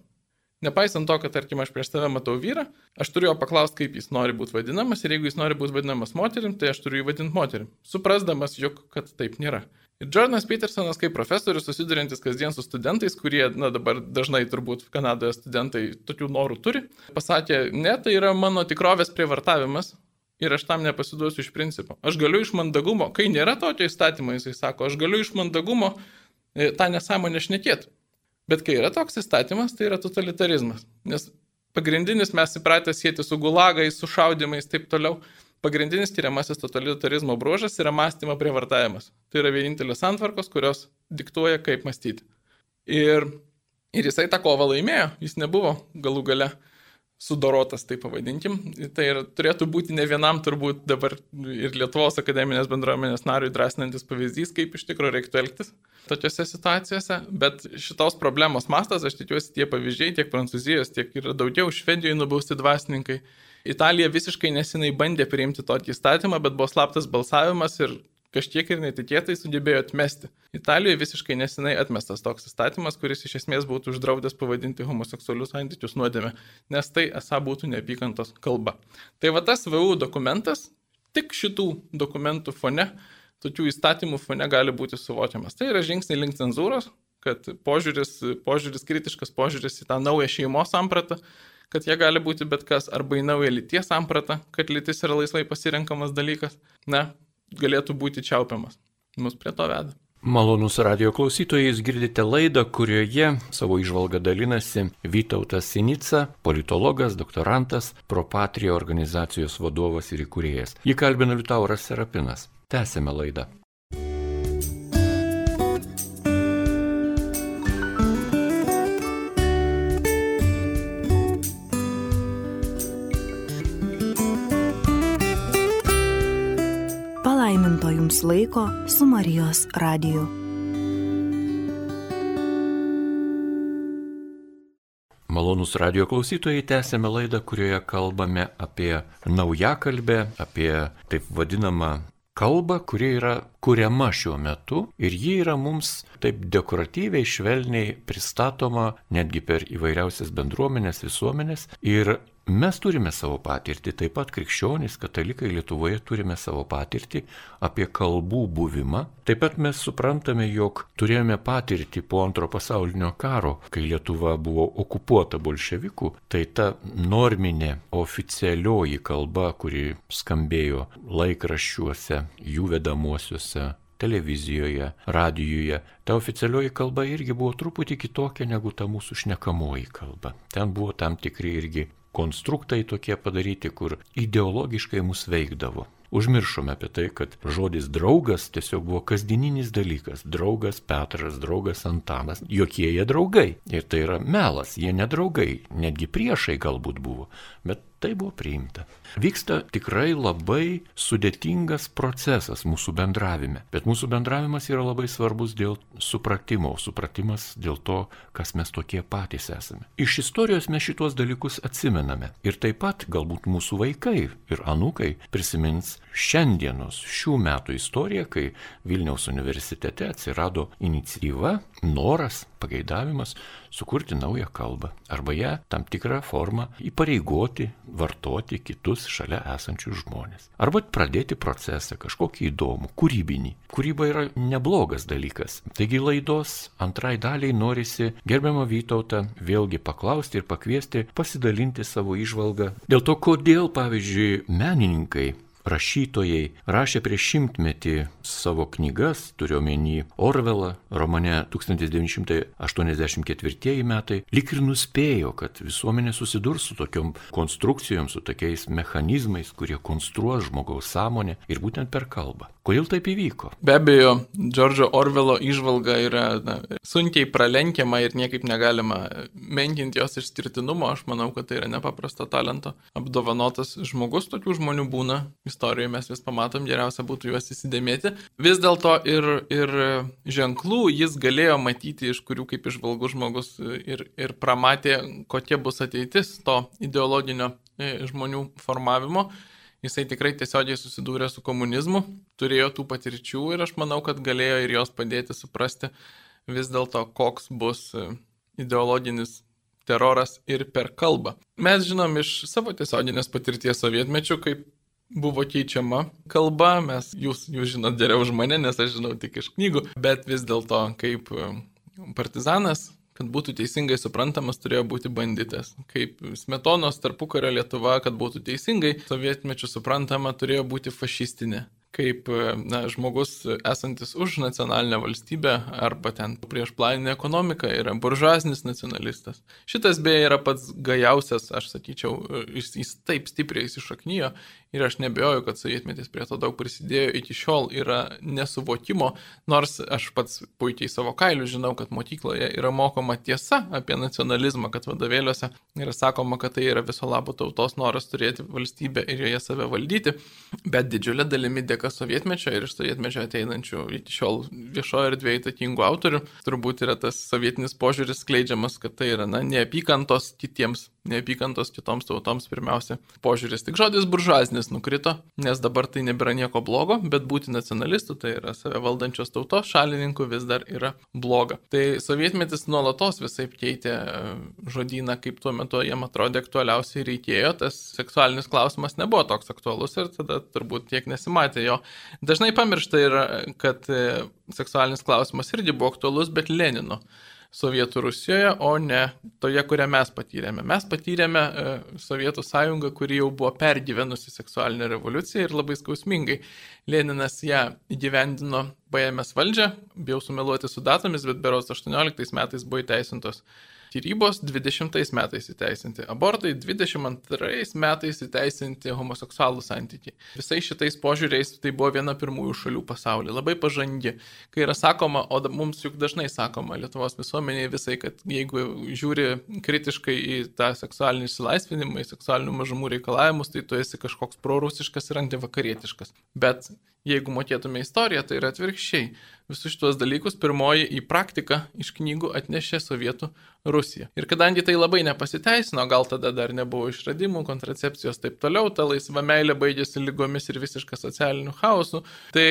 Nepaisant to, kad, tarkim, aš prieš tave matau vyrą, aš turiu jo paklausti, kaip jis nori būti vadinamas ir jeigu jis nori būti vadinamas moterim, tai aš turiu jį vadinti moterim, suprasdamas, jog kad taip nėra. Ir Jordanas Petersonas kaip profesorius susiduriantis kasdien su studentais, kurie, na dabar dažnai turbūt Kanadoje studentai tokių norų turi, pasakė, ne, tai yra mano tikrovės prievartavimas, ir aš tam nepasiduosiu iš principo. Aš galiu iš mandagumo, kai nėra tokio įstatymo, jisai sako, aš galiu iš mandagumo e, tą nesąmonę šnekėti. Bet kai yra toks įstatymas, tai yra totalitarizmas. Nes pagrindinis mes įpratę sėti su gulagais, su šaudimais ir taip toliau. Pagrindinis tyriamasis totalitarizmo bruožas yra mąstymo prievartavimas. Tai yra vienintelės santvarkos, kurios diktuoja, kaip mąstyti. Ir, ir jisai tą kovą laimėjo, jis nebuvo galų gale sudorotas, tai pavadinkim. Tai ir turėtų būti ne vienam turbūt dabar ir Lietuvos akademinės bendruomenės nariui drąsinantis pavyzdys, kaip iš tikrųjų reiktų elgtis tokiose situacijose, bet šitos problemos mastas, aš tikiuosi, tie pavyzdžiai tiek Prancūzijos, tiek yra daugiau, Švedijoje nubausti dvasininkai. Italija visiškai nesinai bandė priimti tokį įstatymą, bet buvo slaptas balsavimas ir kažkiek ir netikėtai sugebėjo atmesti. Italijoje visiškai nesinai atmestas toks įstatymas, kuris iš esmės būtų uždraudęs pavadinti homoseksualius santykius nuodėme, nes tai esą būtų neapykantos kalba. Tai va tas VU dokumentas tik šitų dokumentų fone tokių įstatymų fone gali būti suvokiamas. Tai yra žingsniai link cenzūros, kad požiūris, požiūris kritiškas požiūris į tą naują šeimos sampratą, kad jie gali būti bet kas, arba į naują lyties sampratą, kad lytis yra laisvai pasirenkamas dalykas, na, galėtų būti čiaupiamas. Mus prie to veda.
Malonus radio klausytojais girdite laidą, kurioje savo išvalgą dalinasi Vytautas Sinica, politologas, doktorantas, Propatrio organizacijos vadovas ir įkūrėjas. Jį kalbina Liutauras Serapinas. Tęsime laidą.
Palaiminto jums laiko su Marijos radiju.
Malonus radio klausytojai, tęsėme laidą, kurioje kalbame apie naujakalbę, apie taip vadinamą kalbą, kuri yra kuriama šiuo metu ir ji yra mums taip dekoratyviai, švelniai pristatoma netgi per įvairiausias bendruomenės, visuomenės ir Mes turime savo patirtį, taip pat krikščionys, katalikai Lietuvoje turime savo patirtį apie kalbų buvimą. Taip pat mes suprantame, jog turėjome patirtį po antro pasaulinio karo, kai Lietuva buvo okupuota bolševikų, tai ta norminė oficialioji kalba, kuri skambėjo laikraščiuose, jų vedamuosiuose, televizijoje, radijoje. Ta oficialioji kalba irgi buvo truputį kitokia negu ta mūsų šnekamoji kalba. Ten buvo tam tikri irgi konstruktai tokie padaryti, kur ideologiškai mus veikdavo. Užmiršome apie tai, kad žodis draugas tiesiog buvo kasdieninis dalykas. Draugas Petras, draugas Antanas, jokie jie draugai. Ir tai yra melas, jie nedraugai, netgi priešai galbūt buvo, bet tai buvo priimta. Vyksta tikrai labai sudėtingas procesas mūsų bendravime, bet mūsų bendravimas yra labai svarbus dėl supratimo, supratimas dėl to, kas mes tokie patys esame. Iš istorijos mes šitos dalykus atsimename ir taip pat galbūt mūsų vaikai ir anūkai prisimins šiandienos šių metų istoriją, kai Vilniaus universitete atsirado iniciatyva, noras, pageidavimas sukurti naują kalbą arba ją tam tikrą formą įpareigoti vartoti kitus šalia esančius žmonės. Arba pradėti procesą kažkokį įdomų, kūrybinį. Kūryba yra neblogas dalykas. Taigi laidos antrai daliai norisi gerbiamą Vytautą vėlgi paklausti ir pakviesti pasidalinti savo išvalgą dėl to, kodėl, pavyzdžiui, menininkai rašytojai rašė prieš šimtmetį savo knygas, turiuomenį Orvelą, romane 1984 metai, lik ir nuspėjo, kad visuomenė susidurs su tokiom konstrukcijom, su tokiais mechanizmais, kurie konstruos žmogaus sąmonę ir būtent per kalbą. Kodėl taip įvyko?
Be abejo, Džordžo Orvelo išvalga yra na, sunkiai pralenkiama ir niekaip negalima menkinti jos išskirtinumo. Aš manau, kad tai yra nepaprasto talento apdovanotas žmogus. Tokių žmonių būna istorijoje, mes vis pamatom, geriausia būtų juos įsidėmėti. Vis dėlto ir, ir ženklų jis galėjo matyti, iš kurių kaip išvalgus žmogus ir, ir pramatė, kokia bus ateitis to ideologinio e, žmonių formavimo jisai tikrai tiesiogiai susidūrė su komunizmu, turėjo tų patirčių ir aš manau, kad galėjo ir jos padėti suprasti vis dėlto, koks bus e, ideologinis teroras ir per kalbą. Mes žinom iš savo tiesioginės patirties sovietmečių, kaip buvo keičiama kalba, mes jūs, jūs žinot geriau už mane, nes aš žinau tik iš knygų, bet vis dėlto kaip e, partizanas kad būtų teisingai suprantamas, turėjo būti banditas. Kaip smetonos tarpukario Lietuva, kad būtų teisingai sovietmečių suprantama, turėjo būti fašistinė kaip na, žmogus esantis už nacionalinę valstybę arba ten prieš planinę ekonomiką yra buržuaznis nacionalistas. Šitas beje yra pats gajausias, aš sakyčiau, jis, jis taip stipriai įsišaknyjo ir aš nebejoju, kad sovietmetis prie to daug prisidėjo, iki šiol yra nesuvokimo, nors aš pats puikiai savo kailių žinau, kad mokykloje yra mokoma tiesa apie nacionalizmą, kad vadovėliuose yra sakoma, kad tai yra viso labo tautos noras turėti valstybę ir joje save valdyti, bet didžiulė dalimi dėka sovietmečio ir iš sovietmečio ateinančių iki šiol viešojo erdvėje įtakingų autorių, turbūt yra tas sovietinis požiūris skleidžiamas, kad tai yra, na, neapykantos kitiems neapykantos kitoms tautoms pirmiausia požiūris. Tik žodis buržuaznis nukrito, nes dabar tai nebėra nieko blogo, bet būti nacionalistų, tai yra save valdančios tautos šalininkų vis dar yra bloga. Tai sovietmetis nuolatos visai keitė e, žodyną, kaip tuo metu jiem atrodė aktualiausiai reikėjo, tas seksualinis klausimas nebuvo toks aktualus ir tada turbūt tiek nesimatė jo. Dažnai pamiršta yra, kad e, seksualinis klausimas irgi buvo aktualus, bet Lenino. Sovietų Rusijoje, o ne toje, kurią mes patyrėme. Mes patyrėme e, Sovietų sąjungą, kuri jau buvo pergyvenusi seksualinę revoliuciją ir labai skausmingai. Leninas ją įgyvendino paėmęs valdžią, bijau sumeluoti su datomis, bet beros 18 metais buvo įteisintos Skirybos 20 metais įteisinti, abortai 22 metais įteisinti homoseksualų santykiai. Visais šitais požiūriais tai buvo viena pirmųjų šalių pasaulyje, labai pažangi. Kai yra sakoma, o mums juk dažnai sakoma Lietuvos visuomenėje visai, kad jeigu žiūri kritiškai į tą seksualinį išsilaisvinimą, į seksualinių mažumų reikalavimus, tai tu esi kažkoks prorusiškas ir antivakarietiškas. Bet Jeigu mokėtume istoriją, tai yra atvirkščiai. Visus šitos dalykus pirmoji į praktiką iš knygų atnešė Sovietų Rusija. Ir kadangi tai labai nepasiteisino, gal tada dar nebuvo išradimų, kontracepcijos taip toliau, ta laisva meilė baigėsi lygomis ir visišką socialinių chaosų, tai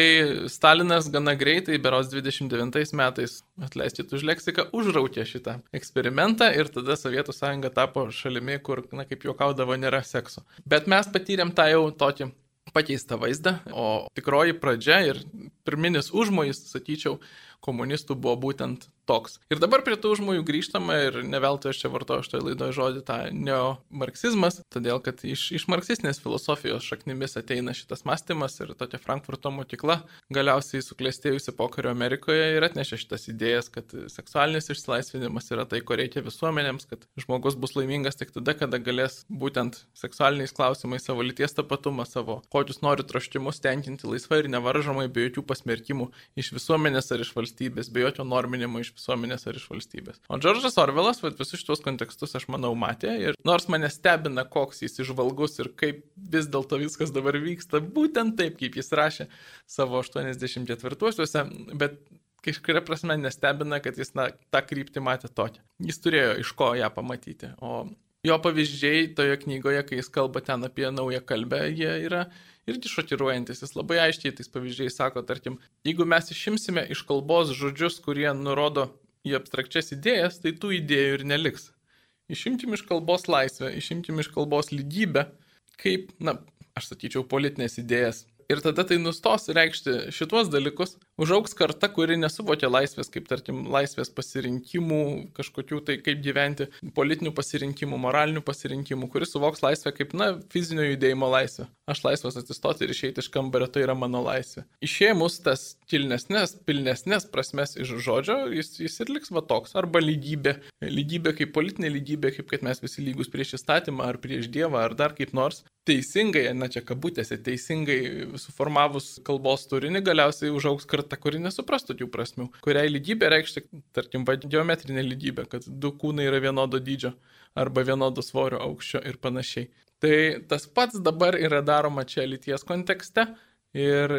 Stalinas gana greitai, beros 29 metais, atleiskit už leksiką, užraukė šitą eksperimentą ir tada Sovietų sąjunga tapo šalimi, kur, na kaip juokaudavo, nėra sekso. Bet mes patyrėm tą jau tokį pakeistą vaizdą, o tikroji pradžia ir pirminis užmojis, sakyčiau, komunistų buvo būtent toks. Ir dabar prie tų užmojų grįžtama ir ne veltui aš čia vartoju šitoje laidoje žodį tą neomarksizmas, todėl kad iš, iš marksistinės filosofijos šaknimis ateina šitas mąstymas ir tokia Frankfurto mokykla galiausiai suklestėjusi pokario Amerikoje ir atnešė šitas idėjas, kad seksualinis išsilaisvinimas yra tai, ko reikia visuomenėms, kad žmogus bus laimingas tik tada, kada galės būtent seksualiniais klausimais savo lyties tapatumą, savo kokius nori troštimus tenkinti laisvai ir nevaržomai be jokių pasmerkimų iš visuomenės ar iš valstybės, be jokio norminimo iš visuomenės ar iš valstybės. O Džordžas Orvelas visus šitos kontekstus aš manau matė ir nors mane stebina, koks jis išvalgus ir kaip vis dėlto viskas dabar vyksta, būtent taip, kaip jis rašė savo 84-uosiuose, bet kažkuria prasme nestebina, kad jis na, tą kryptį matė tokią. Jis turėjo iš ko ją pamatyti. O jo pavyzdžiai toje knygoje, kai jis kalba ten apie naują kalbę, jie yra irgi šokiruojantis. Jis labai aiškiai tais pavyzdžiais sako, tarkim, jeigu mes išimsime iš kalbos žodžius, kurie nurodo į abstrakčias idėjas, tai tų idėjų ir neliks. Išimtim iš kalbos laisvę, išimtim iš kalbos lygybę, kaip, na, aš sakyčiau, politinės idėjas. Ir tada tai nustos reikšti šituos dalykus. Užauks karta, kuri nesuvokia laisvės, kaip tarkim, laisvės pasirinkimų, kažkokių tai kaip gyventi, politinių pasirinkimų, moralinių pasirinkimų, kuris suvoks laisvę kaip, na, fizinio judėjimo laisvę. Aš laisvas atsistoti ir išeiti iš kambario, tai yra mano laisvė. Išėmus tas kilnesnės, pilnesnės prasmes iš žodžio, jis, jis ir liks va toks. Arba lygybė. Lygybė kaip politinė lygybė, kaip kad mes visi lygus prieš įstatymą, ar prieš Dievą, ar dar kaip nors teisingai, na čia kabutėse, teisingai suformavus kalbos turinį, galiausiai užaugs karta, kuri nesuprastų jų prasmių. Kuriai lygybė reikšti, tarkim, geometrinė lygybė, kad du kūnai yra vienodo dydžio arba vienodo svorio aukščio ir panašiai. Tai tas pats dabar yra daroma čia lyties kontekste. Ir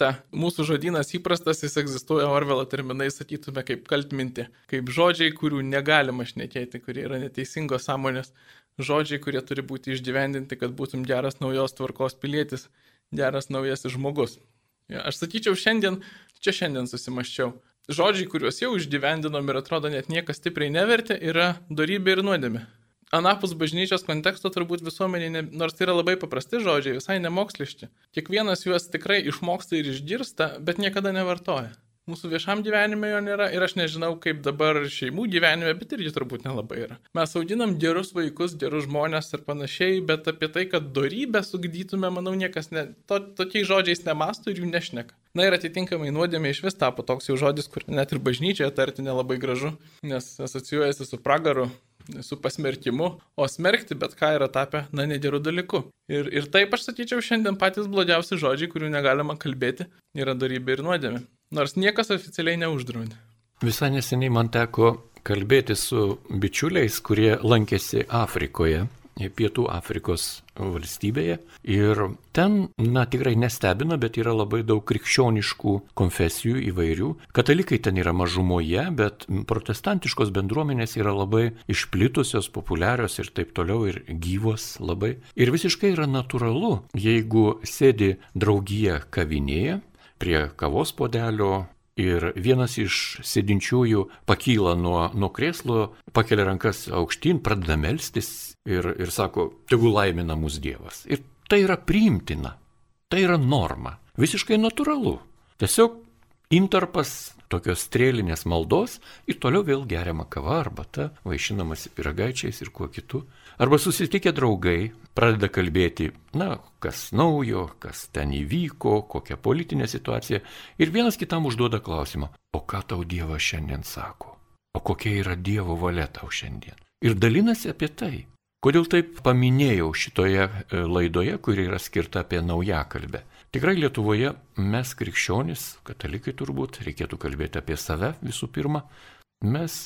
ta mūsų žodynas įprastas, jis egzistuoja Orvelo terminai, sakytume, kaip kaltminti, kaip žodžiai, kurių negalima šnekėti, kurie yra neteisingos sąmonės žodžiai, kurie turi būti išgyvendinti, kad būtum geras naujos tvarkos pilietis, geras naujasis žmogus. Aš sakyčiau, šiandien, čia šiandien susimaščiau. Žodžiai, kuriuos jau išgyvendinom ir atrodo net niekas stipriai nevertė, yra darybė ir nuodėmė. Anapus bažnyčios konteksto turbūt visuomenė, ne, nors tai yra labai paprasti žodžiai, visai nemoksliški. Kiekvienas juos tikrai išmoksta ir išgirsta, bet niekada nevartoja. Mūsų viešam gyvenime jo nėra ir aš nežinau, kaip dabar šeimų gyvenime, bet irgi turbūt nelabai yra. Mes audinam gerus vaikus, gerus žmonės ir panašiai, bet apie tai, kad darybę sugdytume, manau, niekas ne, to, tokiais žodžiais nemastų ir jų nešneka. Na ir atitinkamai nuodėmė iš vis tapo toks jau žodis, kur net ir bažnyčioje tarti nelabai gražu, nes asocijuojasi su pragaru, su pasmerkimu, o smerkti bet ką yra tapę, na, nedėrų dalyku. Ir, ir taip aš sakyčiau, šiandien patys blogiausi žodžiai, kurių negalima kalbėti, yra darybė ir nuodėmė. Nors niekas oficialiai neuždraudė.
Visai neseniai man teko kalbėti su bičiuliais, kurie lankėsi Afrikoje, Pietų Afrikos valstybėje. Ir ten, na tikrai nestebina, bet yra labai daug krikščioniškų konfesijų įvairių. Katalikai ten yra mažumoje, bet protestantiškos bendruomenės yra labai išplitusios, populiarios ir taip toliau ir gyvos labai. Ir visiškai yra natūralu, jeigu sėdi draugija kavinėje prie kavos podelio ir vienas iš sėdinčiųjų pakyla nuo, nuo krėslo, pakelia rankas aukštyn, pradeda melstis ir, ir sako, tegu laimina mūsų Dievas. Ir tai yra priimtina, tai yra norma, visiškai natūralu. Tiesiog intarpas tokios strėlinės maldos ir toliau vėl geriama kava arbata, vaišinamasi piragaičiais ir kuo kitu. Arba susitikę draugai pradeda kalbėti, na, kas naujo, kas ten įvyko, kokia politinė situacija. Ir vienas kitam užduoda klausimą, o ką tau Dievas šiandien sako? O kokia yra Dievo valia tau šiandien? Ir dalinasi apie tai. Kodėl taip paminėjau šitoje e, laidoje, kuri yra skirta apie naujakalbę? Tikrai Lietuvoje mes krikščionys, katalikai turbūt, reikėtų kalbėti apie save visų pirma, mes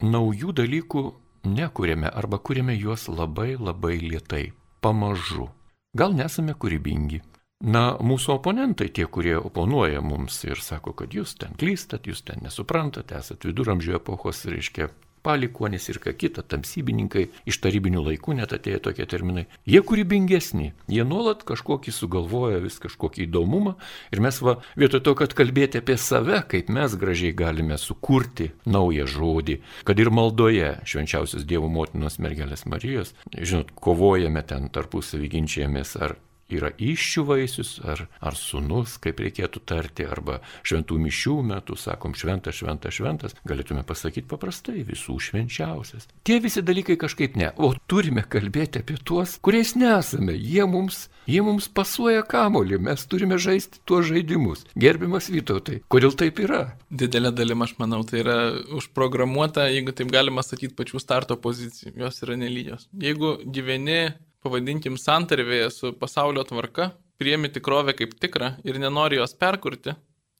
naujų dalykų nekūrėme arba kūrėme juos labai labai lietai, pamažu. Gal nesame kūrybingi. Na, mūsų oponentai, tie, kurie oponuoja mums ir sako, kad jūs ten klystat, jūs ten nesuprantate, esat viduramžių epochos, reiškia, palikuonis ir ką kita, tamsybininkai, iš tarybinių laikų net atėjo tokie terminai. Jie kūrybingesni, jie nuolat kažkokį sugalvoja, vis kažkokį įdomumą ir mes va, vietoj to, kad kalbėti apie save, kaip mes gražiai galime sukurti naują žodį, kad ir maldoje švenčiausios Dievo motinos mergelės Marijos, žinot, kovojame ten tarpusavį ginčiamės ar yra iššių vaisius, ar, ar sunus, kaip reikėtų tarti, arba šventų mišių metu, sakom, šventas, šventas, šventas, galėtume pasakyti paprastai, visų švenčiausias. Tie visi dalykai kažkaip ne, o turime kalbėti apie tuos, kuriais nesame, jie mums, jie mums pasuoja kamolį, mes turime žaisti tuos žaidimus. Gerbiamas Vytautai, kodėl taip yra?
Didelė dalim, aš manau, tai yra užprogramuota, jeigu taip galima sakyti, pačių starto pozicijų, jos yra nelygios. Jeigu gyveni pavadinkim, santarvėje su pasaulio tvarka, priemi tikrovę kaip tikrą ir nenori jos perkurti,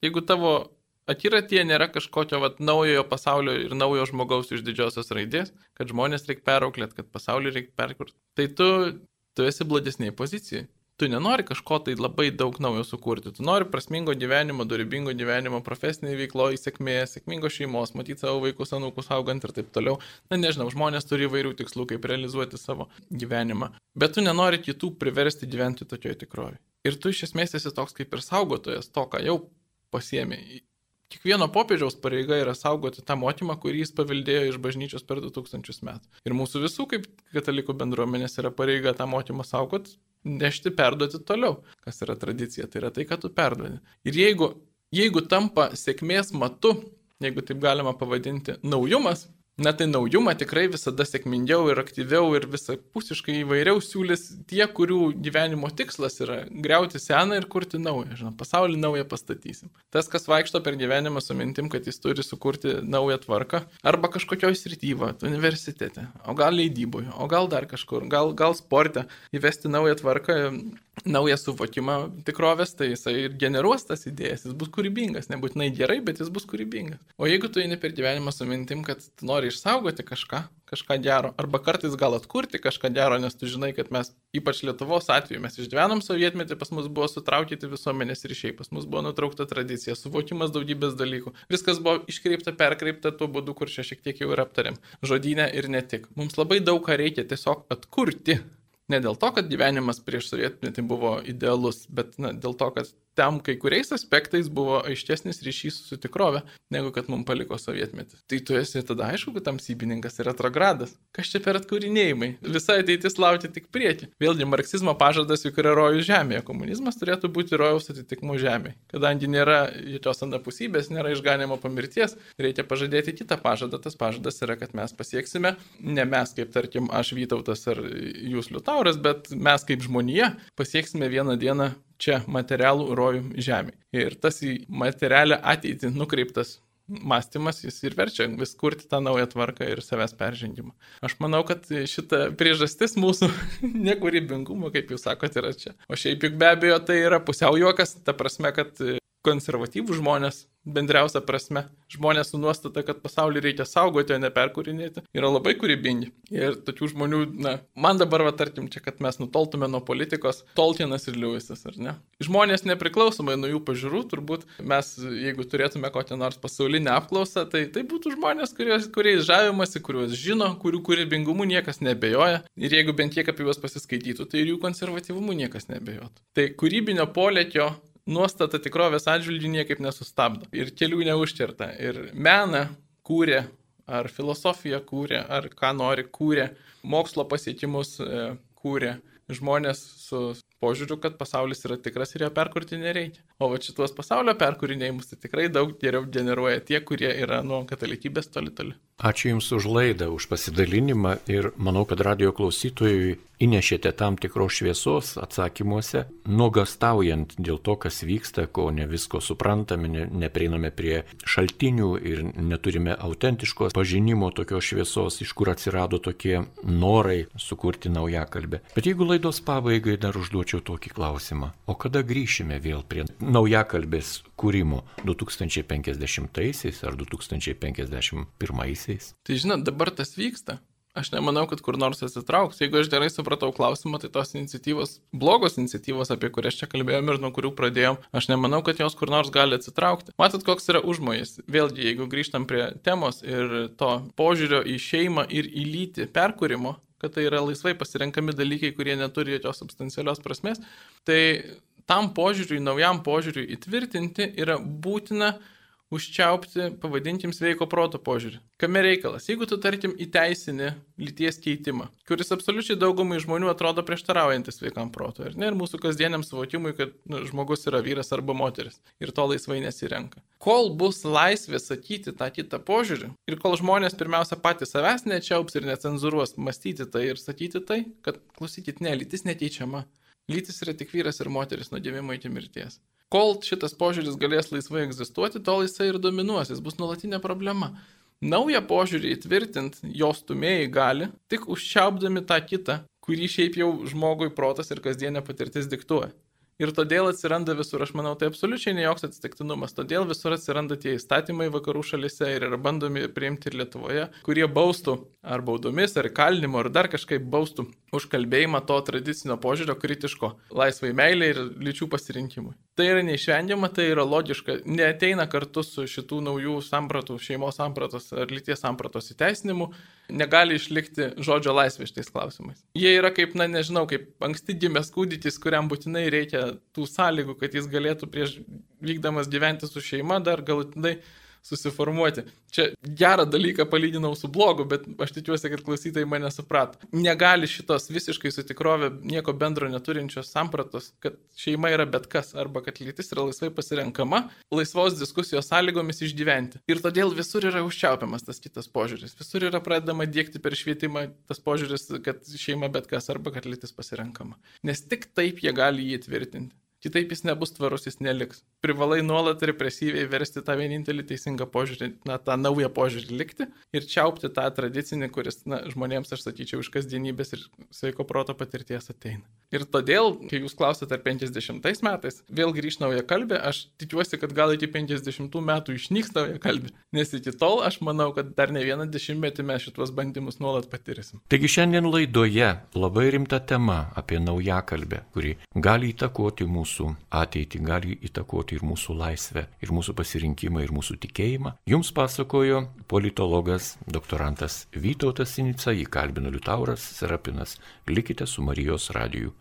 jeigu tavo akiratie nėra kažkokio vat, naujojo pasaulio ir naujo žmogaus iš didžiosios raidės, kad žmonės reikia perauklėti, kad pasaulį reikia perkurti, tai tu, tu esi blogesnėje pozicijoje tu nenori kažko tai labai daug naujo sukurti, tu nori prasmingo gyvenimo, dorybingo gyvenimo, profesinėje veikloje, sėkmės, sėkmingos šeimos, matyti savo vaikus, anūkus augant ir taip toliau. Na nežinau, žmonės turi įvairių tikslų, kaip realizuoti savo gyvenimą, bet tu nenori kitų priversti gyventi tokioje tikrovėje. Ir tu iš esmės esi toks kaip ir saugotojas to, ką jau pasiemė. Kiekvieno popiežiaus pareiga yra saugoti tą mokymą, kurį jis paveldėjo iš bažnyčios per 2000 metų. Ir mūsų visų kaip katalikų bendruomenės yra pareiga tą mokymą saugoti, nešti, perduoti toliau. Kas yra tradicija? Tai yra tai, ką tu perduodi. Ir jeigu, jeigu tampa sėkmės matu, jeigu taip galima pavadinti, naujumas, Na tai naujumą tikrai visada sėkmingiau ir aktyviau ir visapusiškai įvairiau siūlys tie, kurių gyvenimo tikslas yra greuti seną ir kurti naują. Žinoma, pasaulį naują pastatysim. Tas, kas vaikšto per gyvenimą su mintim, kad jis turi sukurti naują tvarką, arba kažkokio srityvo, universitete, o gal leidyboje, o gal dar kažkur, gal, gal sporte, įvesti naują tvarką, naują suvokimą tikrovės, tai jisai ir generuos tas idėjas, jis bus kūrybingas, nebūtinai gerai, bet jis bus kūrybingas. O jeigu tu eini per gyvenimą su mintim, kad tu nori išsaugoti kažką, kažką gero, arba kartais gal atkurti kažką gero, nes tu žinai, kad mes, ypač Lietuvos atveju, mes išgyvenom sovietmetį, pas mus buvo sutraukyti visuomenės ryšiai, pas mus buvo nutraukta tradicija, suvokimas daugybės dalykų. Viskas buvo iškreipta, perkreipta tuo būdu, kur čia šiek tiek jau ir aptarėm. Žodynė ir ne tik. Mums labai daug ką reikia tiesiog atkurti. Ne dėl to, kad gyvenimas prieš sovietmetį buvo idealus, bet na, dėl to, kad tam kai kuriais aspektais buvo aiškesnis ryšys su tikrove, negu kad mums paliko sovietmetis. Tai tu esi tada aišku, kad tamsybininkas yra retrogradas. Kas čia per atkūrinėjimai? Visa ateitis laukia tik prieki. Vėlgi, marksizmo pažadas juk yra rojų žemėje, komunizmas turėtų būti rojaus atitikmų žemėje. Kadangi nėra jokios anapusybės, nėra išganimo pamirties, reikia pažadėti kitą pažadą. Tas pažadas yra, kad mes pasieksime, ne mes kaip tarkim aš Vytautas ar jūs Liutauras, bet mes kaip žmonija pasieksime vieną dieną čia materialų rojų žemė. Ir tas į materialę ateitį nukreiptas mąstymas, jis ir verčia vis kurti tą naują tvarką ir savęs peržengimą. Aš manau, kad šita priežastis mūsų nekūrybingumo, kaip jūs sakote, yra čia. O šiaip juk be abejo tai yra pusiau juokas, ta prasme, kad konservatyvų žmonės, bendriausia prasme, žmonės su nuostata, kad pasaulį reikia saugoti, o ne perkūrinėti, yra labai kūrybingi. Ir tokių žmonių, na, man dabar, va, tarkim, čia, kad mes nutoltume nuo politikos, Tolkienas ir Lewisas, ar ne? Žmonės nepriklausomai nuo jų pažiūrų, turbūt mes, jeigu turėtume kokią nors pasaulinę apklausą, tai tai būtų žmonės, kurios, kuriais žavimasi, kuriuos žino, kurių kūrybingumu niekas nebejoja. Ir jeigu bent kiek apie juos pasiskaitytų, tai ir jų konservatyvumu niekas nebejotų. Tai kūrybinio polėkio nuostata tikrovės atžvilgių niekaip nesustabdo ir kelių neužčerta. Ir meną kūrė, ar filosofiją kūrė, ar ką nori kūrė, mokslo pasiekimus e, kūrė žmonės su požiūriu, kad pasaulis yra tikras ir jo perkurti nereikia. O va šituos pasaulio perkūrinėjimus tai tikrai daug geriau generuoja tie, kurie yra nuo katalikybės toli toli.
Ačiū Jums už laidą, už pasidalinimą ir manau, kad radio klausytojui įnešėte tam tikros šviesos atsakymuose, nuogastaujant dėl to, kas vyksta, ko ne visko suprantame, ne, neprieiname prie šaltinių ir neturime autentiškos pažinimo tokios šviesos, iš kur atsirado tokie norai sukurti naują kalbę. Bet jeigu laidos pabaigai dar užduočiau tokį klausimą, o kada grįšime vėl prie naujakalbės kūrimo 2050-aisiais ar 2051-aisiais?
Tai žinot, dabar tas vyksta. Aš nemanau, kad kur nors atsitrauks. Jeigu aš gerai supratau klausimą, tai tos iniciatyvos, blogos iniciatyvos, apie kurias čia kalbėjom ir nuo kurių pradėjom, aš nemanau, kad jos kur nors gali atsitraukti. Matot, koks yra užmojas. Vėlgi, jeigu grįžtam prie temos ir to požiūrio į šeimą ir į lytį perkūrimo, kad tai yra laisvai pasirenkami dalykai, kurie neturi jokios substancialios prasmės, tai tam požiūriui, naujam požiūriui įtvirtinti yra būtina užčiaupti, pavadinkim, sveiko proto požiūrį. Kame reikalas? Jeigu tu, tarkim, įteisini lyties keitimą, kuris absoliučiai daugumai žmonių atrodo prieštaraujantis sveikam protui, ar ne, ir mūsų kasdieniam suvokimui, kad nu, žmogus yra vyras arba moteris ir to laisvai nesirenka. Kol bus laisvė sakyti tą kitą požiūrį ir kol žmonės pirmiausia patys savęs nečiaups ir necenzuruos mąstyti tai ir sakyti tai, kad klausykit, ne, lytis nekeičiama. Lytis yra tik vyras ir moteris nuo gimimo iki mirties. Kol šitas požiūris galės laisvai egzistuoti, tol jisai ir dominuos, jis bus nuolatinė problema. Naują požiūrį įtvirtint jos tumėjai gali, tik užčiaupdami tą kitą, kurį šiaip jau žmogui protas ir kasdienė patirtis diktuoja. Ir todėl atsiranda visur, aš manau, tai absoliučiai ne joks atsitiktinumas. Todėl visur atsiranda tie įstatymai vakarų šalise ir yra bandomi priimti ir Lietuvoje, kurie baustų ar baudomis, ar kalinimu, ar dar kažkaip baustų už kalbėjimą to tradicinio požiūrio kritiško laisvai meilė ir lyčių pasirinkimui. Tai yra neišvengiama, tai yra logiška, neteina kartu su šitų naujų sampratų, šeimos sampratos ar lyties sampratos įteisinimu, negali išlikti žodžio laisvė šitais klausimais. Jie yra kaip, na nežinau, kaip anksti gimęs kūdikis, kuriam būtinai reikia tų sąlygų, kad jis galėtų prieš vykdamas gyventi su šeima dar galutinai susiformuoti. Čia gerą dalyką palyginau su blogu, bet aš tikiuosi, kad klausytojai mane suprato. Negali šitos visiškai su tikrovė nieko bendro neturinčios sampratos, kad šeima yra bet kas arba kad lytis yra laisvai pasirenkama, laisvos diskusijos sąlygomis išgyventi. Ir todėl visur yra užčiaupiamas tas kitas požiūris. Visur yra pradedama dėkti per švietimą tas požiūris, kad šeima bet kas arba kad lytis pasirenkama. Nes tik taip jie gali jį tvirtinti. Kitaip jis nebus tvarus, jis neliks. Privalai nuolat represyviai versti tą vienintelį teisingą požiūrį, na, tą naują požiūrį likti ir čiaupti tą tradicinį, kuris, na, žmonėms, aš sakyčiau, iš kasdienybės ir sveiko proto patirties ateina. Ir todėl, kai jūs klausėte, ar 50 metais vėl grįž nauja kalbė, aš tikiuosi, kad gal iki 50 metų išnyks nauja kalbė, nes iki tol aš manau, kad dar ne vieną dešimtmetį mes šituos bandymus nuolat patirsim.
Taigi šiandien laidoje labai rimta tema apie naują kalbę, kuri gali įtakoti mūsų ateitį, gali įtakoti ir mūsų laisvę, ir mūsų pasirinkimą, ir mūsų tikėjimą. Jums pasakojo politologas, doktorantas Vytautas Sinica, jį kalbino Liutauras Serapinas. Likite su Marijos radiju.